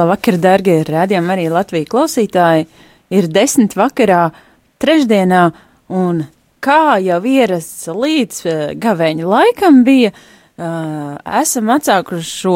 Labvakar, darbie rādījumi arī Latvijas klausītāji. Ir desmit vakarā, trešdienā, un kā jau ierasts līdz uh, gavēņa laikam bija, uh, esam atsākuši šo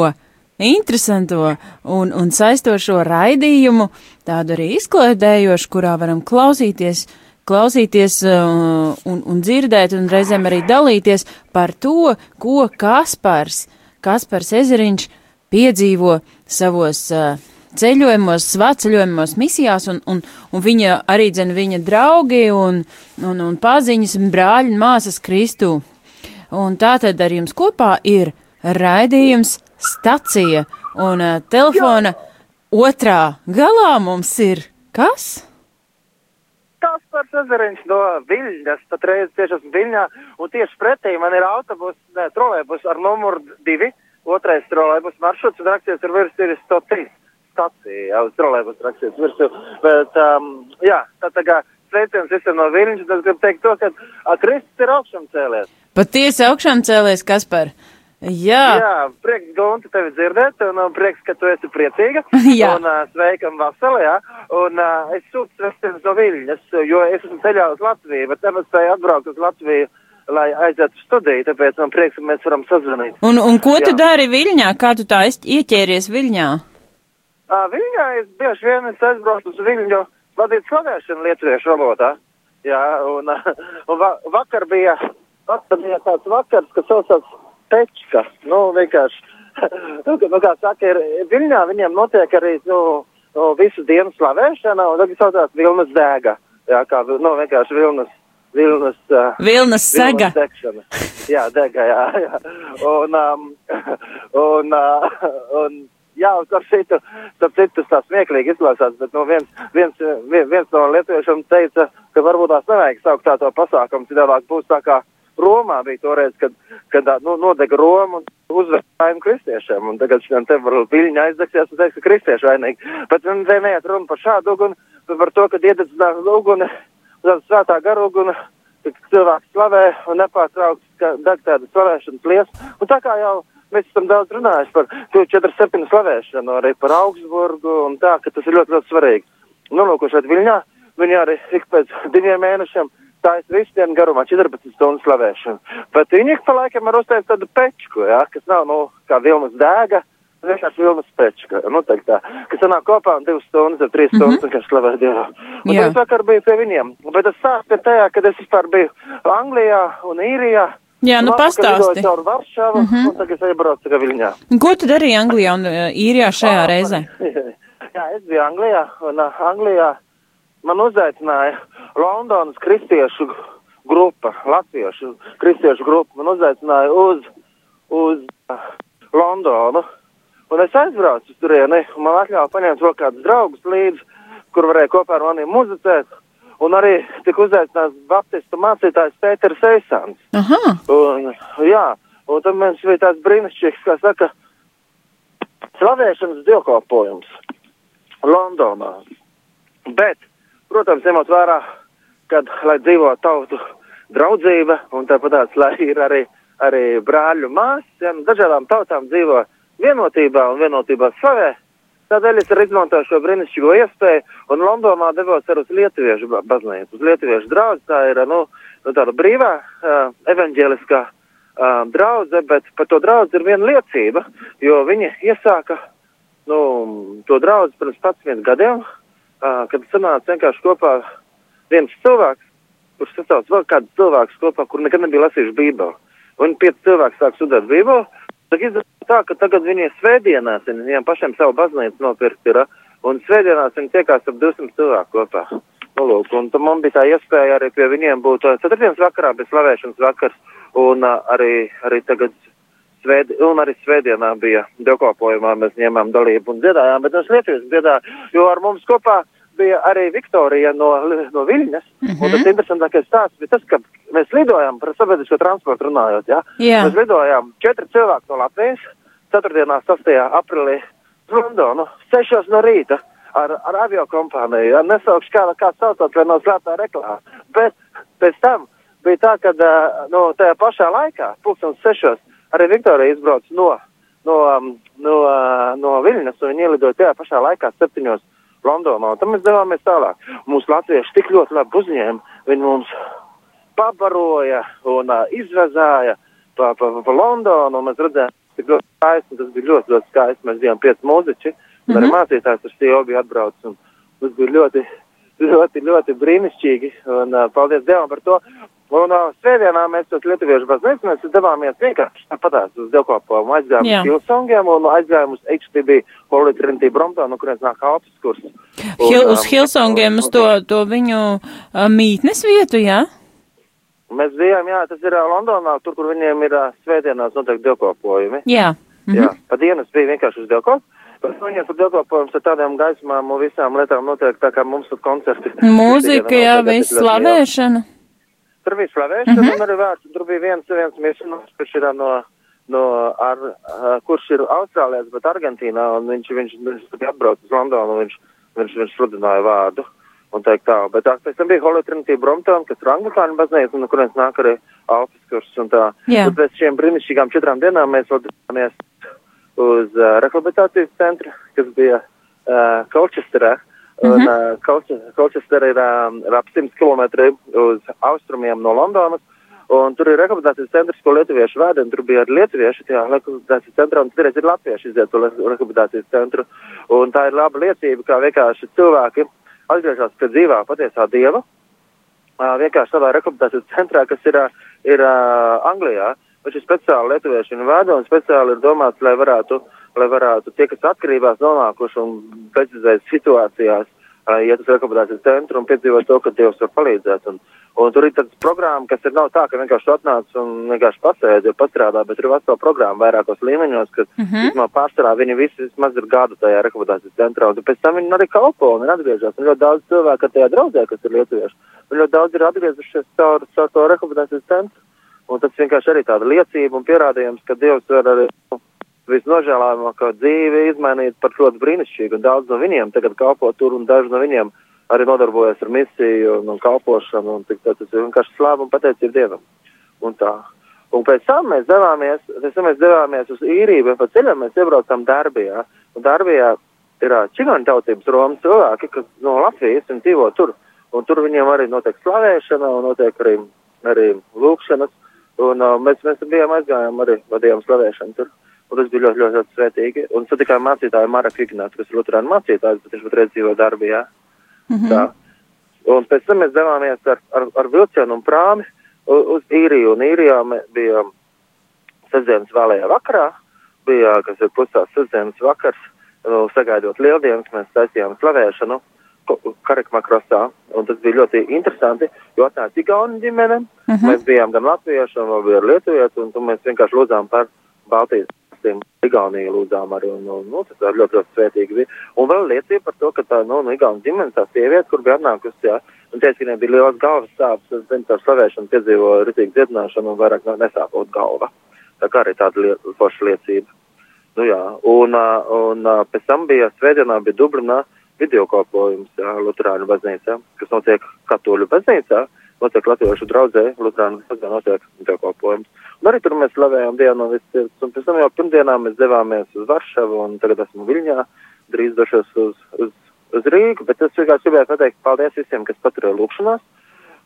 interesanto un, un saistošo raidījumu, tādu arī izklaidējošu, kurā varam klausīties, klausīties uh, un, un dzirdēt, un reizēm arī dalīties par to, ko Kaspars, Kaspars Ezeriņš piedzīvo savos uh, ceļojumos, svētceļojumos, misijās, un, un, un viņa arī dzen viņa draugi un, un, un paziņas un brāļi un māsas Kristu. Un tā tad ar jums kopā ir raidījums stacija, un uh, telefona Jā. otrā galā mums ir kas? Kaspars Ezeriņš no Viļņas, patreiz tieši esmu Viļņā, un tieši pretī man ir autobus, ne, trolēbus ar numuru divi, otrais trolēbus maršruts, un rakstīts ar virs ir 103 stacija, uz trolēbus rakstīts virsū, bet, um, jā, tā tā kā sveiciens visiem no Viļņas, un es gribu teikt to, ka Kristus ir augšām cēlies. Patiesi augšām cēlies, Kaspar. Jā. Jā, prieks, Gonta, tevi dzirdēt, un uh, prieks, ka tu esi priecīga. Jā. Un uh, sveikam vasarā, jā. Un uh, es sūtu sveicienus no Viļņas, jo es esmu ceļā uz Latviju, bet nespēju atbraukt uz Latviju, lai aizietu studiju, tāpēc man prieks, ka mēs varam sazvanīt. Un, un ko tu Jā. dari Viļņā? Kā tu tā ieķēries Viļņā? Uh, Viļņā es bieži vien es aizbraucu uz Viļņu vadīt slavēšanu lietuviešu valodā. Jā, un, un va vakar bija, vakar bija tāds vakars, kas saucās Pečka. Nu, vienkārši, nu, kā- nu, kā saka, ir Viļņā viņiem notiek arī, nu, nu visu dienu slavēšana, un tagad saucās Vilnas dēga. Jā, kā, nu, vienkārši Vilnas, Vilnas. Uh, Vilnas saga. Vilnas degšana. Jā, dega, jā, jā. Un, um, un, uh, un jā, un starp citu, starp citu tas tā smieklīgi izklausās, bet nu, viens, viens, viens, viens no lietuviešiem teica, ka varbūt tās nevajag saukt tā to pasākumu, citādāk būs tā kā Romā bija toreiz, kad, kad nu, nodega Roma un uzvērsājumi kristiešiem, un tagad šodien te var viļņa aizdegsies un teiks, ka kristieši vainīgi. Bet nu, te neiet runa par šādu uguni, par to, ka iededzinās uguni, svētā gara uguni, kad cilvēks slavē un nepārtraukti deg tāda slavēšanas liesa. Un tā kā jau mēs esam daudz runājuši par 4-7 slavēšanu, arī par Augsburgu un tā, ka tas ir ļoti, ļoti svarīgi. Nu, lūk, šeit Viļņā viņi arī ik pēc diviem mēnešiem stājas visu dienu garumā 14 stundu slavēšanu. Bet viņi ik pa laikam var uzteikt tādu pečku, jā, kas nav, nu, kā vilnas dēga, vienkārši vilnas pečka, nu, tā, tā, kas sanāk kopā un divas stundas, ar trīs stundas, mm -hmm. kas slavē Dievu. Un Jā. es vakar biju pie viņiem, bet tas sāks ir tajā, kad es vispār biju Anglijā un Īrijā. Jā, nu pastāsti. Caur Varšavu, mm -hmm. un tagad es iebraucu tikai Viļņā. Un Ko tu darīji Anglijā un uh, Īrijā šajā reizē? Jā, es biju Anglijā, un uh, Anglijā man uzaicināja Londonas kristiešu grupa, latviešu kristiešu grupa, man uzaicināja uz, uz uh, Londonu, un es aizbraucu uz turieni, un man atļāva paņemt vēl kādus draugus līdzi, kur varēja kopā ar maniem muzicēt, un arī tika uzaicināts baptistu mācītājs Pēters Eisans. Aha, Un, jā, un tad mums bija tāds brīnišķīgs, kā saka, slavēšanas dievkalpojums Londonā. Bet, protams, ņemot vērā, kad, lai dzīvo tautu draudzība, un tāpat lai ir arī, arī brāļu māsas, ja, nu, dažādām tautām dzīvo vienotībā un vienotībā slavē, tādēļ es arī izmantoju šo brīnišķīgo iespēju, un Londonā devos arī uz Lietuviešu ba- baznīcu, uz Lietuviešu draudzi, tā ir, nu, nu tāda brīvā, uh, evaņģēliskā uh, draudze, bet par to draudzi ir viena liecība, jo viņi iesāka, nu, to draudzi pirms 11 gadiem, uh, kad sanāca vienkārši kopā viens cilvēks, kurš sasauc vēl kādu cilvēku kopā, kur nekad nebija lasījuši Bībeli. Un pieci cilvēki sāk studēt Bībeli. Tad izdevās tā, ka tagad viņi ir svētdienās, viņi viņiem pašiem savu baznīcu nopirkt ir, un svētdienās viņi tiekās ap 200 cilvēku kopā. Nu, lūk, un tad man bija tā iespēja arī pie viņiem būt uh, ceturtdienas vakarā, bija slavēšanas vakars, un uh, arī, arī tagad svēd, un arī svētdienā bija dievkalpojumā, mēs ņēmām dalību un dziedājām, bet mēs Lietuvas dziedājām, jo ar mums kopā bija arī Viktorija no, no Viļņas, mm -hmm. un tas interesantākais stāsts bija tas, ka mēs lidojām par sabiedrisko transportu runājot, jā. Jā. Mēs lidojām četri cilvēki no Latvijas, ceturtdienā 6. aprīlī uz Londonu, 6 no rīta ar, ar avio kompāniju, jā, nesaukšu kā, kā saucot, vai no slēptā reklāmā, bet pēc tam bija tā, ka, no tajā pašā laikā, pulkstens 6, arī Viktorija izbrauc no no, no, no Viļņas, un viņi ielidoja tajā pašā laikā septiņos Londonā, un tad mēs devāmies tālāk. Mūsu latvieši tik ļoti labi uzņēma, viņi mums pabaroja un uh, izvezāja pa, pa, pa Londonu, un mēs redzējām, cik ļoti skaisti, tas bija ļoti, ļoti skaisti. Mēs bijām pieci muziķi, un mm -hmm. arī mācītājs ar Stīvu bija atbraucis, un tas bija ļoti, ļoti, ļoti brīnišķīgi, un uh, paldies Dievam par to. Un uh, svētdienā mēs uz Lietuviešu baznīcu mēs devāmies vienkārši tāpatās uz dievkalpojumu, aizgājām Jā. uz Hilsongiem un aizgājām uz HTB Holy Trinity Brompton, no kurienes nāk Alpes kurs. Un, Hil, uz Hilsongiem, uz to, to viņu uh, mītnes vietu, jā? Mēs bijām, jā, tas ir ā, Londonā, tur, kur viņiem ir ā, svētdienās noteikti dievkalpojumi. Jā. Mhm. Jā, pa dienas bija vienkārši uz dievkalpojumu. Viņiem tur dievkalpojums ar tādām gaismām un visām lietām notiek tā, kā mums tur koncerti. Mūzika, jā, Notiek, viss slavēšana. Tur bija slavēšana, Mhm. un arī vārds. Tur bija viens, viens miesums, kurš ir no, no ar, kurš ir Austrālijas, bet Argentīnā, un viņš, viņš, viņš, viņš bija atbraucis uz Londonu, un viņš, viņš, viņš sludināja vārdu. Un teikt tā, bet tā, pēc tam bija Holy Trinity Brompton, kas ir anglikāņu baznīca, un kurienes nāk arī Alpes kurs, un tā. Jā. Tad pēc šiem brīnišķīgām četrām dienām mēs vēl devāmies uz uh, rehabilitācijas centru, kas bija uh, Kolčesterā. Un Mhm. uh, Kolčesterā ir um, ap 100 km uz austrumiem no Londonas. Un tur ir rehabilitācijas centrs, ko lietuvieši vada, un tur bija arī lietuvieši tajā rehabilitācijas centrā, un tur ir latvieši iziet to re- rehabilitācijas centru. Un tā ir laba liecība, kā vienkārši cilvēki atgriežas pie dzīvā patiesā dieva, uh, vienkārši savā rehabilitācijas centrā, kas ir, ā, ir uh, Anglijā. Viņš ir speciāli lietuvieši un vada, un speciāli ir domāts, lai varētu, lai varētu tie, kas atkarībās nonākuši un precizējas situācijās, uh, iet uz rehabilitācijas centru un piedzīvot to, ka Dievs var palīdzēt. Un, un tur ir tāds programma, kas ir nav tā, ka vienkārši atnāc un vienkārši pasēdi, jo pastrādā, bet ir vesela programma vairākos līmeņos, kas Mhm. vismaz pārsvarā viņi visi vismaz ir gadu tajā rehabilitācijas centrā, un pēc tam viņi arī kalpo un atgriežas. Un ļoti daudz cilvēku tajā draudzē, kas ir lietuvieši, un ļoti daudz ir atgriezušies caur, caur to rehabilitācijas centru. Un tas vienkārši arī tāda liecība un pierādījums, ka Dievs var arī nu, visnožēlājamāko dzīvi izmainīt par ļoti brīnišķīgu. Daudz no viņiem tagad kalpo tur, un daži no viņiem arī nodarbojas ar misiju un, un kalpošanu. Un, tā, tas ir vienkārši slāva un pateicība Dievam. Un tā. Un pēc tam mēs devāmies, tam mēs devāmies uz īriju, un pa ceļam mēs iebraucām Darbijā. Un Darbijā ir čigāņu tautības Romas cilvēki, kas no Latvijas un dzīvo tur. Un tur viņiem arī notiek slavēšana un notiek arī, arī lūkšanas. Un uh, mēs, mēs bijām aizgājām arī vadījām slavēšanu tur. Un tas bija ļoti, ļoti, ļoti svētīgi. Un satikām mācītāju Maraku Ignācu, kas ir Lutrāna mācītājs, bet viņš patreiz dzīvo Darbijā. Mhm. Tā. Un pēc tam mēs devāmies ar, ar, ar vilcienu un prāmi uz īriju. Un īrijā bijām sestdienas vēlējā vakarā, bija, kas ir pusās sestdienas vakars, nu, sagaidot lieldienas, mēs taisījām slavēšanu Un tas bija ļoti interesanti, jo atnāca Igauni ģimene, Mhm. mēs bijām gan latvieši, un vēl bija lietuvieši, un mēs vienkārši lūdzām par Baltijas valstīm. Igauniju lūdzām arī, un, un nu, tas ļoti, ļoti svētīgi bija. Un vēl liecība par to, ka tā, nu, nu Igauni ģimene, tā sieviete, kur bija atnākusi, jā, un teica, ka viņai bija liels galvas sāpes, un viņa ar slavēšanu piedzīvoja ritīgu dziedināšanu un vairāk ne- nesāpot galva. Tā kā arī tāda lieta, forša liecība. Nu jā, un, un ā, pēc tam bija svētdienā bija Dublinā videokalpojums jā, Lutrāņu baznīcā, kas notiek katoļu baznīcā, notiek latviešu draudzē, Lutrāņu baznīcā notiek videokalpojums. Un arī tur mēs slavējām Dievu no visas sirds, un pēc tam jau pirmdienā mēs devāmies uz Varšavu, un tagad esmu Viļņā, drīz došos uz, uz, uz Rīgu, bet es vienkārši gribēju pateikt paldies visiem, kas paturēja lūkšanās,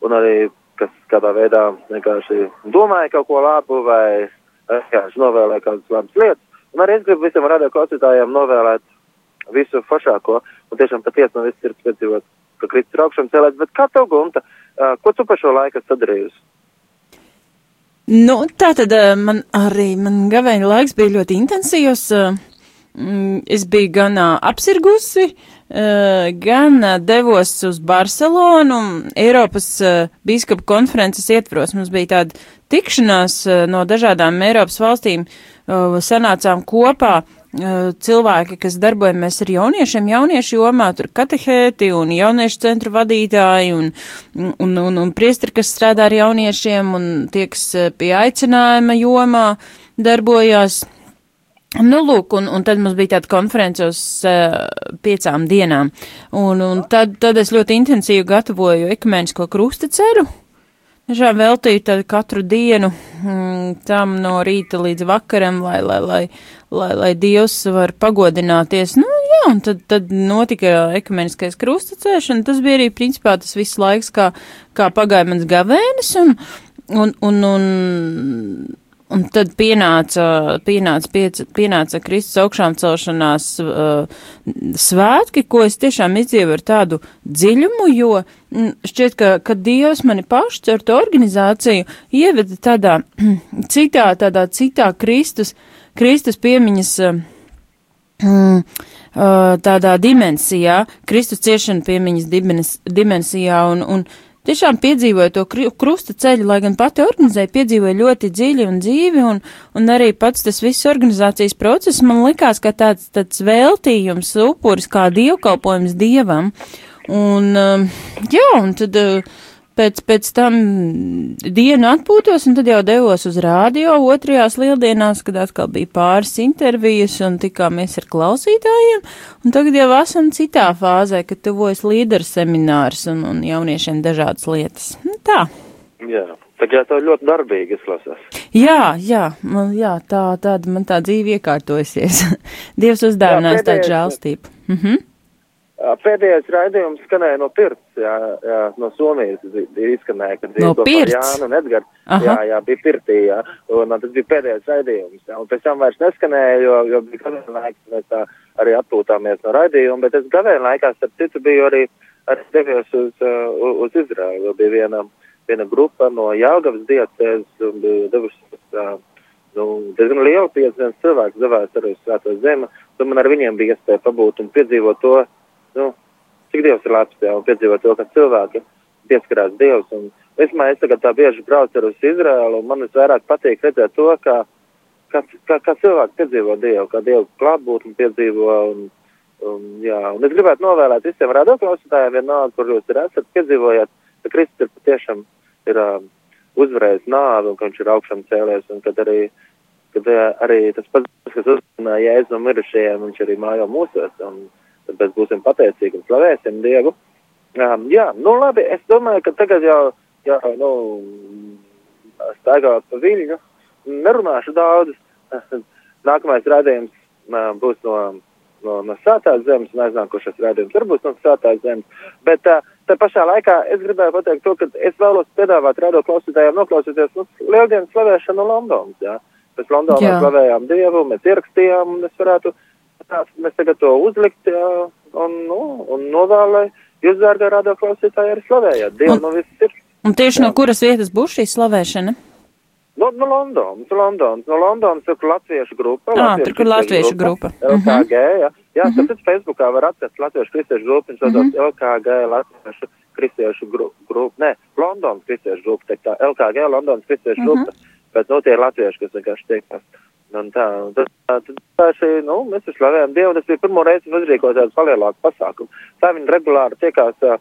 un arī, kas kādā veidā vienkārši domāja kaut ko labu vai vienkārši novēlēja kādas labas lietas. Un arī es gribu visiem radio klausītājiem novēlēt visu foršāko un tiešām patiesi no visas sirds piedzīvot, ka Kristus ir augšām celēts. Bet kā tev, Gunta, ā, ko tu par šo laiku esi sadarījusi? Nu, tā tad man arī, man gavēņa laiks bija ļoti intensīvs. mm, Es biju gan apsirgusi, gan devos uz Barcelonu, Eiropas bīskapu konferences ietvaros. Mums bija tāda tikšanās no dažādām Eiropas valstīm, sanācām kopā cilvēki, kas darbojamies ar jauniešiem, jauniešu jomā, tur katehēti un jauniešu centru vadītāji un, un, un, un priestri, kas strādā ar jauniešiem un tie, kas eh, pie aicinājuma jomā darbojās. Nu, lūk, un, un tad mums bija tāda konference uz uh, piecām dienām, un, un tad, tad es ļoti intensīvi gatavoju ekumēnisko krustaceru. Tiešām veltīju tad katru dienu mm, tam no rīta līdz vakaram, lai, lai, lai, lai, lai Dievs var pagodināties. Nu, jā, un tad, tad notika ekumeniskais krustacēš, un tas bija arī, principā, tas viss laiks, kā, kā pagāja mans gavēnis, un, un, un, un Un tad pienāca, pienāca, piec, pienāca Kristus augšām celšanās uh, svētki, ko es tiešām izdzīvu ar tādu dziļumu, jo mm, šķiet, ka, ka Dievs mani pašs ar to organizāciju ieveda tādā citā, tādā citā Kristus, Kristus piemiņas. Uh, tādā dimensijā, Kristus ciešana piemiņas dimensijā, un, un tiešām piedzīvoju to krusta ceļu, lai gan pati organizēja, piedzīvoju ļoti dziļi un dzīvi, un, un arī pats tas viss organizācijas process man likās kā tāds, tāds veltījums, upuris, kā dievkalpojums dievam. Un, um, jā, un tad uh, pēc, pēc tam dienu atpūtos un tad jau devos uz rādio otrajās lieldienās, kad atkal bija pāris intervijas un tikāmies ar klausītājiem. Un tagad jau esam citā fāzē, kad tuvojas līderu seminārs un, un jauniešiem dažādas lietas. Nu, tā. Jā. Tagad tev ļoti darbīgi izklausās. Jā, jā, man, jā tā, tāda man tā dzīve iekārtojusies. Dievs uzdāvinājis tādu žēlstību. Mhm. Mm Pēdējais raidījums skanēja no Pirts, jā, jā, no Somijas izskanēja, kad no bija Jāna un Edgars. Jā, jā, bija Pirtī, jā, un tas bija pēdējais raidījums, jā, un pēc tam vairs neskanēja, jo, jo bija gavēna laiks, mēs tā arī atpūtāmies no raidījuma, bet es gavēna laikā, starp citu, biju arī, arī devies uz, uz, uz Izraēlu, jo bija viena, viena grupa no Jāgavas diecēs, un bija devušas, nu, diezgan liela 500 cilvēku devās arī uz Svēto zemi, un man ar viņiem bija iespēja pabūt un piedzīvot to, nu, cik Dievs ir labs, jā, un piedzīvot to, ka cilvēki pieskarās Dievs. Un, vismaz es tagad tā bieži braucu uz Izraēlu, un man visvairāk patīk redzēt to, kā, kā, kā, kā cilvēki piedzīvo Dievu, kā Dievu klātbūtni piedzīvo. Un, un, jā, un es gribētu novēlēt visiem radioklausītājiem, vienalga, kur jūs esat piedzīvojāt, ka Kristus ir patiešām ir uh, uzvarējis nāvi, un ka viņš ir augšām cēlies, un kad arī, kad uh, arī tas pats, kas uzrunāja Jēzu no mirušajiem, viņš arī mājo mūsos. Un, tāpēc būsim pateicīgi un slavēsim Dievu. Um, jā, nu labi, es domāju, ka tagad jau, jau nu, staigājot pa viļņu, nerunāšu daudz. Nākamais rādījums būs no, no, no sātās zemes, un šis rādījums var būt no sātās zemes. Bet uh, tā pašā laikā es gribēju pateikt to, ka es vēlos piedāvāt radio klausītājiem noklausīties nu, lieldienas slavēšanu Londonas, jā. Mēs Londonā slavējām Dievu, mēs ierakstījām, un es varētu uh, mēs tagad to uzlikt jā, un, nu, un novēlē, jūs, dārgā radio klausītāji, arī slavējat. Dievu no visas sirds. Un tieši jā. no kuras vietas būs šī slavēšana? No, no Londonas, no Londonas, no Londonas ir latviešu grupa. Ah, tur, kur latviešu grupa. grupa. LKG, jā. Jā, uh -huh. tāpēc Facebookā var atrast latviešu kristiešu grupu, viņš saucās uh -huh. LKG latviešu kristiešu grupu. Grup. Nē, Londonas kristiešu grupa, teikt tā, LKG Londonas kristiešu uh -huh. grupa. Bet, nu, tie ir latvieši, kas vienkārši teiktās. Un tā, un tas, tad tā šī, nu, mēs tur slavējam Dievu, tas bija pirmo reizi, kad uzrīkot tādu palielāku pasākumu. Tā viņi regulāri tiekās uh,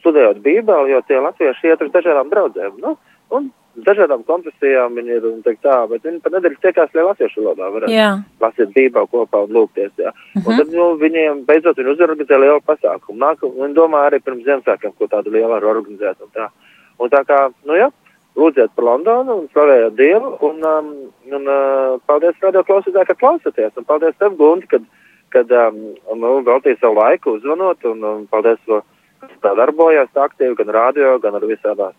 studējot Bībeli, jo tie latvieši iet uz dažādām draudzēm, nu, un dažādām konfesijām viņi ir, un teikt tā, bet viņi pa nedēļu tiekās, lai latviešu valodā varētu lasīt Bībeli kopā un lūgties, jā. Uh -huh. Un mhm. tad, nu, viņiem beidzot viņi uzorganizē lielu pasākumu. Nāk, un domā arī pirms Ziemassvētkiem, ko tādu lielu var organizēt un tā. Un tā kā, nu, jā lūdziet par Londonu un slavējiet Dievu. Un, um, un uh, paldies radio klausītāji, ka klausaties. Un paldies tev, Gunti, kad, kad um, nu, veltīji savu laiku uzvanot. Un um, paldies, ka tā darbojas tā aktīvi gan radio, gan ar visādās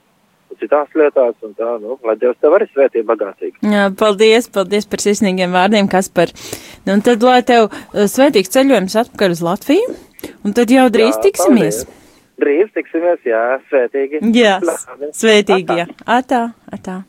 citās lietās, un tā, nu, lai Dievs tev arī svētī bagātīgi. Jā, paldies, paldies par sirsnīgiem vārdiem, kas par, nu, un tad, lai tev uh, svētīgs ceļojums atpakaļ uz Latviju, un tad jau drīz Jā, tiksimies. Paldies. Drīz tiksimies, jā, svētīgi. Jā, svētīgi, jā. Atā, atā.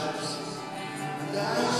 baixos.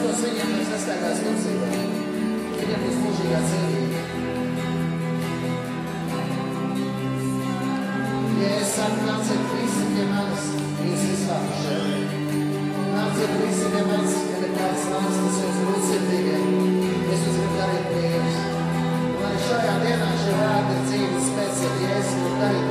viens, kas sekos viņiem, viņš nestaigās tumsībā. Viņam būs mūžīgā dzīvība. Jēzus saka, nāciet visi pie manis, jūs izvākuši. Nāciet visi pie manis, kad ir kāds nāks, tas jūs grūtsirdīgiem. Es jūs gribu darīt brīvus. Un arī šajā dienā šie vārdi ir dzīves spēc, ja Jēzus grib darīt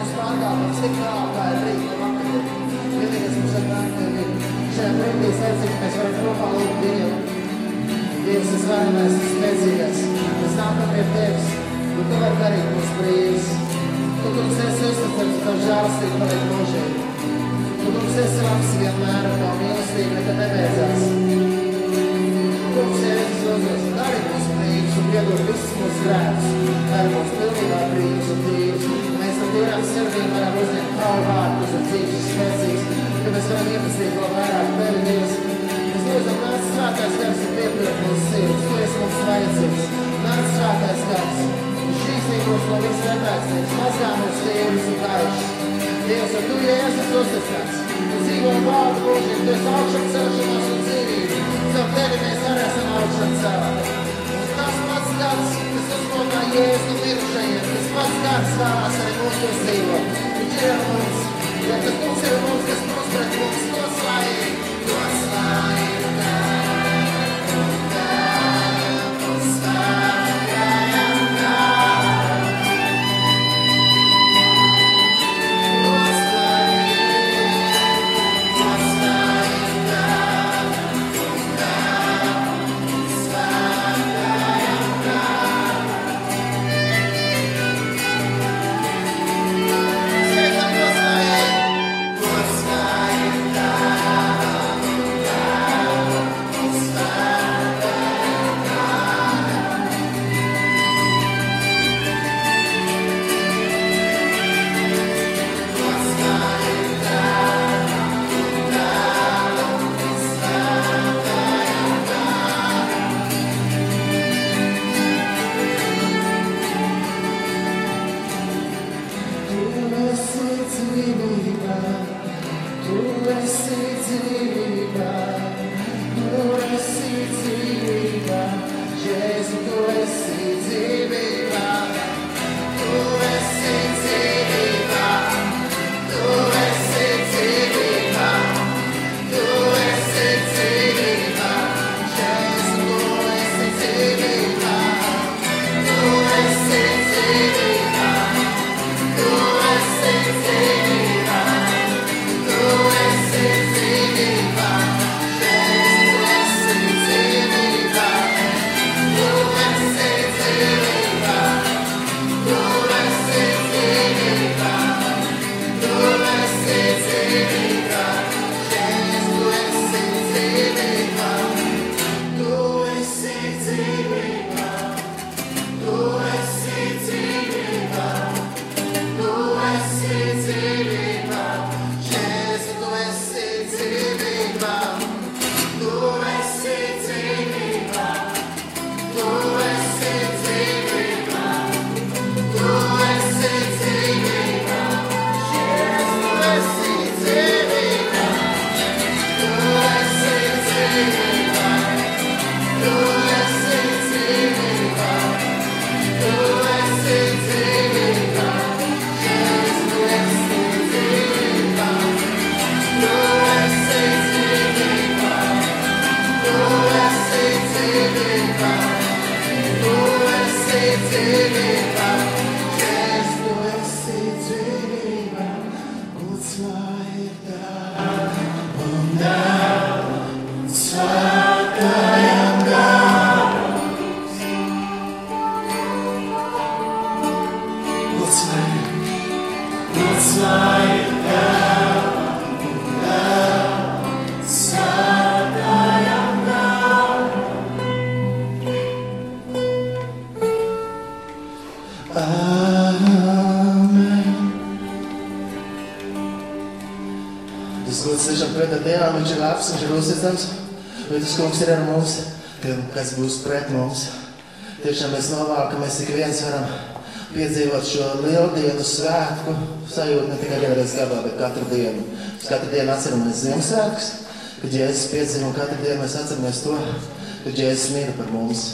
viņš apliek mūsu pārkāpumus tik tālu, kā ir rīt no vakariem. Vienīgais mums ir vērtīgi. Šajā brīdī sveicīgi mēs varam kopā lūgt Dievu. Dievs, es varenais un spēcīgais. Mēs nākam pie Tevis, un Tu vari darīt mūs brīvus. Tu, kungs, esi uzticams, un Tavu žālistību paliek mūžīgi. Tu, kungs, esi labs vienmēr, un Tavu mīlestība nekad nebeidzās. Kungs, Jēzus Lūdzu, dari mūs brīvus un piedod visus mūsu grēkus. Dari mūs pilnībā brīvus un brīvus. Mēs ar tīrām sirdīm varam uzņemt Tavu vārdu, kas ir dzīves spēcīgs, ka mēs varam iepazīt vēl vairāk Tevi, Dievs. Mēs lūdzam, nāc svētais gars un piepildiet mūsu sirds. Tu esi mums vajadzīgs. Nāc svētais gars. Šķīstīgos no viss netaisnības. Mazgā mūs tīrus un gaišs. Dievs, un Tu, Jēzus, uzticams. Tu dzīvo vārdu mūžīgi. Tu esi augšām celšanās un dzīvība. Caur Tevi mēs arī esam augšām celti. Un tas pats gars, kas uzmodā Jēzus no mirušajiem, tas pats gars vēlās arī mūsu dzīvo. Viņš ir ar mums. Ja tas kungs ir mums, kas mūs pret mums, to slaigi, to slaigi. Tu uzticams, bet tas kungs ir ar mums, kas būs pret mums. Tiešām mēs novēlamies, ik viens varam piedzīvot šo lieldienu svētku sajūtu ne tikai vienreiz gadā, bet katru dienu. Mēs katru dienu atceramies Ziemassvētkus, kad Jēzus piedzīvo, un katru dienu mēs atceramies to, kad Jēzus mīra par mums,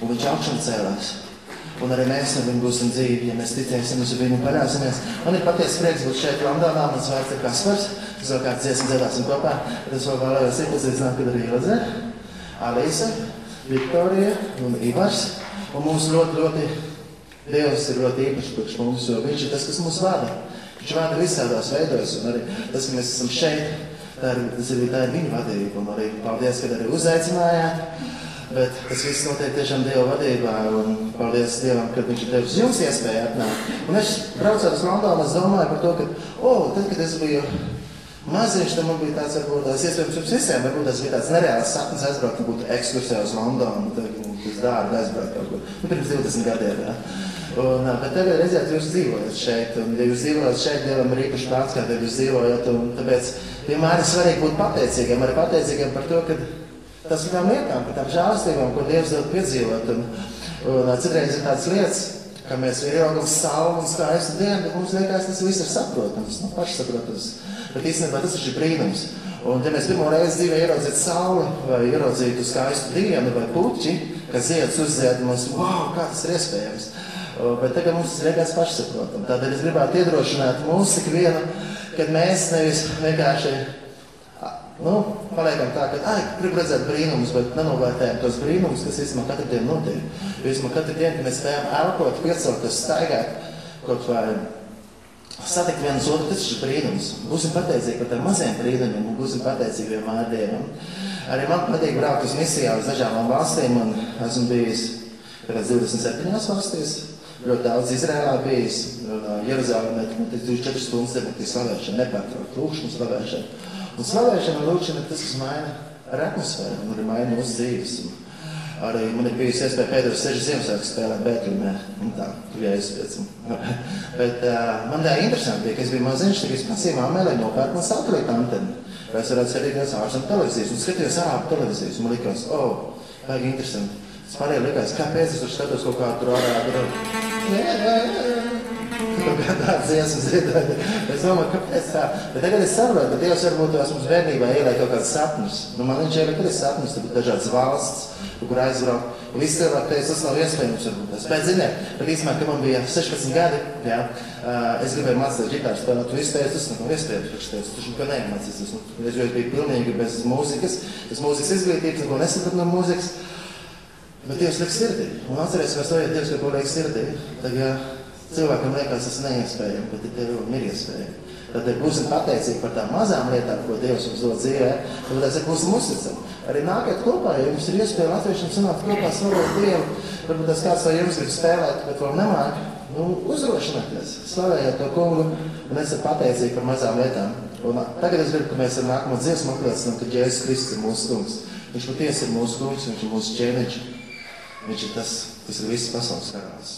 un viņš augšām cēlās. Un arī mēs ar viņu būsim dzīvi, ja mēs ticēsim uz viņu un paļausimies. Man ir patiesi prieks būt šeit Londonā, mans vārds ir Kaspars. Vēl kāds dziesmu dziedāsim kopā, bet es vēl vēlējos iepazīstināt, kad arī Ilze, Alīsa, Viktorija un Ivars. Un mums ļoti, ļoti, Dievs ir ļoti īpašs priekš mums, jo viņš ir tas, kas mūs vada. Viņš vada visādās veidos, un arī tas, ka mēs esam šeit, tā ir, ir, tā ir viņa vadība. Un arī paldies, ka arī uzaicinājāt. Bet tas viss notiek tiešām Dieva vadībā, paldies Dievam, ka Viņš ir devis jums iespēju atnākt. Un es braucot uz Londonu, es domāju par to, ka, oh, tad, kad es biju maziņš, tad man bija tāds, varbūt tās iespējams jums visiem, varbūt tas bija tāds nereāls sapnis aizbraukt, būtu ekskursijā uz Londonu, tad, tas dārgi aizbraukt kaut kur. Nu, pirms 20 gadiem, jā. Un, bet tagad redziet, jūs dzīvojat šeit, un ja jūs dzīvojat šeit, Dievam ir īpaši pāns, kā jūs dzīvojat, un tāpēc vienmēr ir svarīgi būt pateicīgiem, arī pateicīgiem par to, ka tas viņām lietām, par tām žēlastībām, ko Dievs dod piedzīvot. Un, un citreiz ir tādas lietas, ka mēs ieraugam savu un skaistu dienu, bet mums liekas, tas viss ir saprotams, nu, pašsaprotams. Bet īstenībā tas ir brīnums. Un, ja mēs pirmo reizi dzīvē ieraudzītu sauli, vai ieraudzītu skaistu dienu, vai puķi, kas ziedus uzzied, mums, wow, kā tas ir iespējams. Bet tagad mums tas liekas pašsaprotami. Tādēļ es gribētu iedrošināt mūsu ikvienu, kad mēs nevis vienkārši nu, paliekam tā, ka, ai, gribu redzēt brīnumus, bet nenovērtējam tos brīnumus, kas īstenībā katru dienu notiek. Īstenībā katru dienu, kad mēs spējam elpot, piecelties, staigāt, kaut vai satikt viens otru, tas ir brīnums. Būsim pateicīgi par tiem maziem brīnumiem un būsim pateicīgi vienmēr Dievam. Arī man patīk braukt uz misijām uz dažādām valstīm un esmu bijis pēc 27 valstīs. Ļoti daudz Izrēlā bijis, Jeruzalemē, tur 24 stundas debatīs slavēšana, nepārtraukt lūkšanu slavēšanu. Un slavēšana un lūkšana ir tas, kas maina ar atmosfēru un arī maina mūsu dzīves. Un arī man ir bijusi iespēja pēdējos sešas Ziemassvētkus spēlēt tā, tur jāies pēc. Bet uh, man tā interesanti bija, ka es biju maziņš, tad es prasīju māmai, lai nopērk man satelīta anteni. Vai es varētu skatīties ārzem televīzijas. Un skatījos ārā televīzijas. Man likās, oh, vajag interesanti. Es pārējā likās, kāpēc es tur skatos kaut kā tur ārā. Tur kaut kādā dziesmu dziedāja. Es domāju, kāpēc tā? Bet tagad es saprotu, ka Dievs varbūt tās mums bērnībā ielēja kaut kāds sapnis. Nu, man viņš ielēja, kad ir sapnis, tur dažādas valsts, kur aizbraukt. Un visi cilvēki teica, tas nav iespējams tas. Bet, ziniet, bet īstenībā, kad man bija 16 gadi, jā, es gribēju mācīties ģitāru spēlēt, tu izteici, tas nav iespējams, viņš teica, tu neko neiemācīsies. Es jau biju pilnīgi bez mūzikas, bez mūzikas izglītības, neko nesapratu no mūzikas. Bet Dievs liek sirdī. Un atcerēsimies to, ja Dievs kaut ko liek sirdī. Tagad, Cilvēkam liekas, tas neiespējami, bet tev ir iespējami. Tad būsim pateicīgi par tām mazām lietām, ko Dievs mums dod dzīvē, tad es būsim uzticami. Arī nākat kopā, ja jums ir iespēja latviešiem sanākt kopā slavēt Dievu, varbūt tas kāds no jums grib spēlēt, bet vēl nemāk, nu, uzrošinieties, slavējiet to kungu, un esat pateicīgi par mazām lietām. Un tagad es gribu, ka mēs ar nākamo dziesmu apliecinām, ka Jēzus Kristus ir mūsu kungs. Viņš patiesi ir mūsu kungs, viņš ir mūsu ķēniņš. Viņš ir tas, kas ir visas pasaules karalis.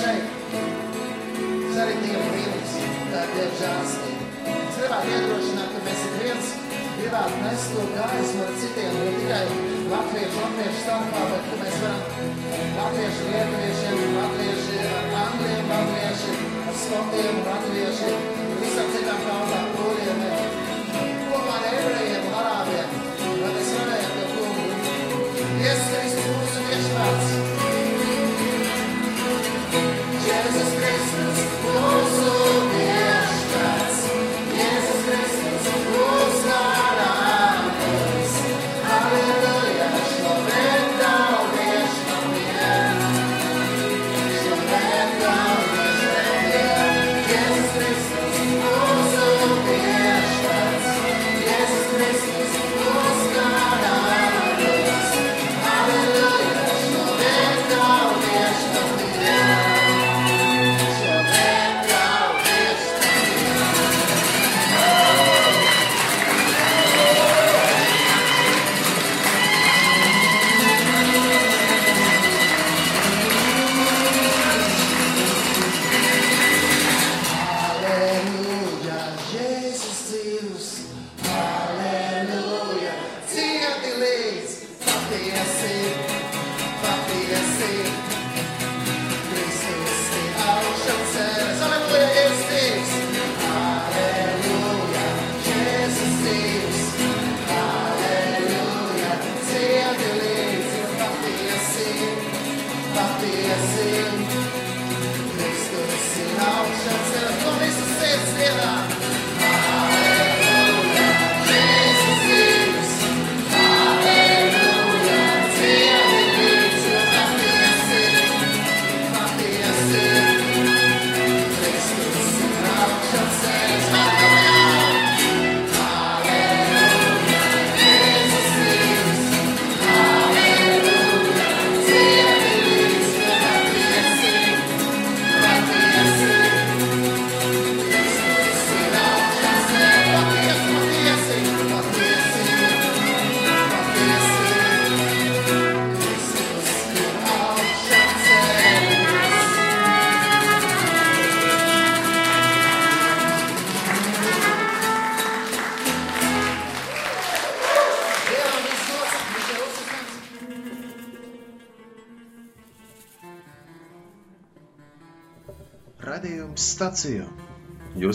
šeit. Es arī Dievu brīnums, tā Dieva žāstība. Es gribētu iedrošināt, ka mēs ir viens, gribētu nest to gaismu ar citiem, ne tikai latviešu, latviešu starpā, bet ka mēs varam latviešu lietuviešiem, latviešu ar angļiem, latviešu ar skotiem, latviešu visam citām tautām, kuriem ir. força.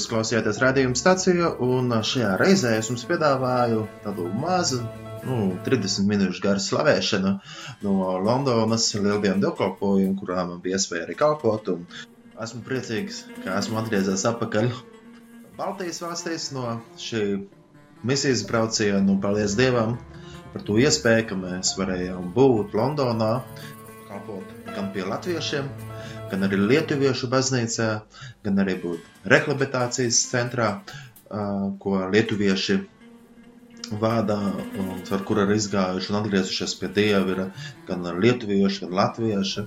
Jūs klausījāties radījuma stācijā, un šajā reizē es jums piedāvāju tādu mazu, nu, 30 minūšu garu slavēšanu no Londonas lieldienu dievkalpojumu, kurā man bija iespēja arī kalpot. Esmu priecīgs, ka esmu atgriezies atpakaļ Baltijas valstīs no šī misijas brauciena. Paldies Dievam par to iespēju, ka mēs varējām būt Londonā, kalpot gan pie latviešiem, gan arī Lietuviešu baznīcā, gan arī būt rehabilitācijas centrā, ko lietuvieši vada un ar kuru ir izgājuši un atgriezušies pie Dieva, ir gan lietuvieši, gan latvieši.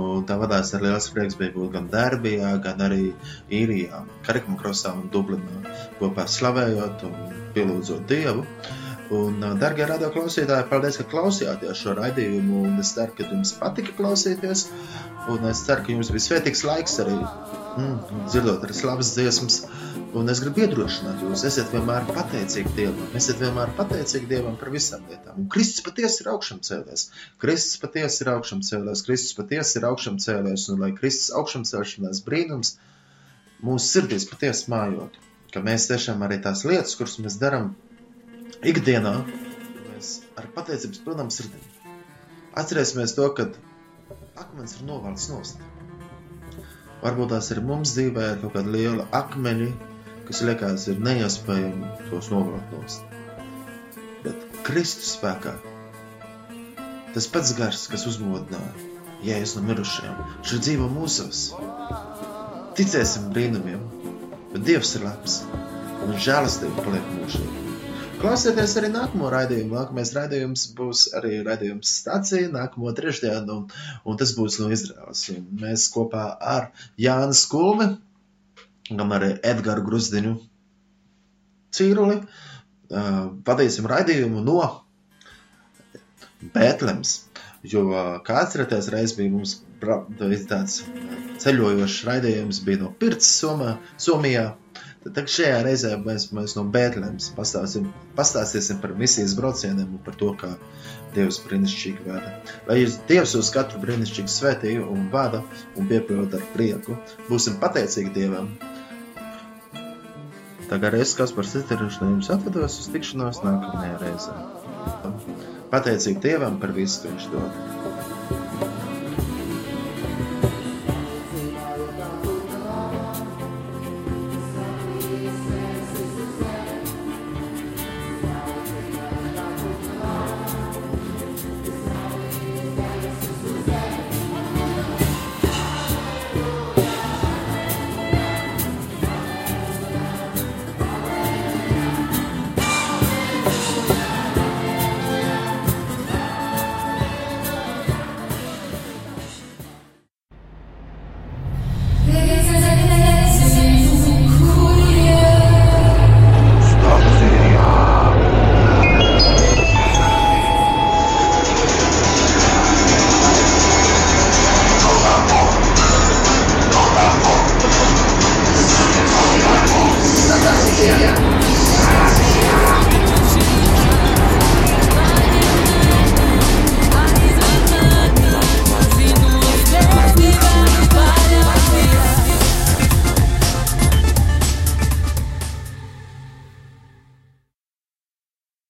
Un tā vadās ar liels prieks bija būt gan Derbijā, gan arī Īrijā, Karikmakrosā un Dublinā, kopā slavējot un pielūdzot Dievu. Un, darbie radioklausītāji, paldies, ka klausījāties šo raidījumu. Es ceru, ka jums patika klausīties. Un es ceru, ka jums bija svētīgs laiks arī mm, dzirdot arī slavas dziesmas. Un es gribu iedrošināt jūs, esiet vienmēr pateicīgi Dievam. Esiet vienmēr pateicīgi Dievam par visām lietām. Un Kristus patiesi ir augšām cēlies. Kristus patiesi ir augšām cēlies. Kristus patiesi ir augšām cēlies. Un lai Kristus augšām celšanās brīnums mūsu sirdīs patiesi mājot. Ka mēs tiešām arī tās lietas, kuras mēs darām, ikdienā mēs ar pateicības pilnām sirdīm atcerēsimies to, ka akmens ir novalts nost. Varbūt tās ir mums dzīvē ir kaut kāda liela akmeņa, kas liekas ir neiespējami tos novalt nost. Bet Kristus spēkā tas pats gars, kas uzmodināja Jēzus no mirušajiem, šī dzīvo mūsos. Ticēsim brīnumiem, bet Dievs ir labs un žēlastība paliek mūžīgi. Klausieties arī nākamo raidījumu. Nākamais raidījums būs arī raidījums stācija nākamo trešdienu, un, un tas būs no Izraels. Un mēs kopā ar Jānu Skulmi, gan arī Edgars Grusdiņu Cīruli vadīsim raidījumu no Bētlemes. Jo, kā atceraties, reiz bija mums tāds ceļojošs raidījums, bija no Pirts, Somā, Somijā. Tad šajā reizē mēs, mēs no Bēntlēmas pastāstīsim par misijas braucieniem un par to, kā Dievs brīnišķīgi vada. Lai jūs Dievs uz katru brīnišķīgi svētī un vada un piepilda ar prieku, būsim pateicīgi Dievam. Tagad es, kas par citarīšu no jums atvados uz tikšanos nākamajā reizē. Pateicīgi Dievam par visu, ko viņš dod.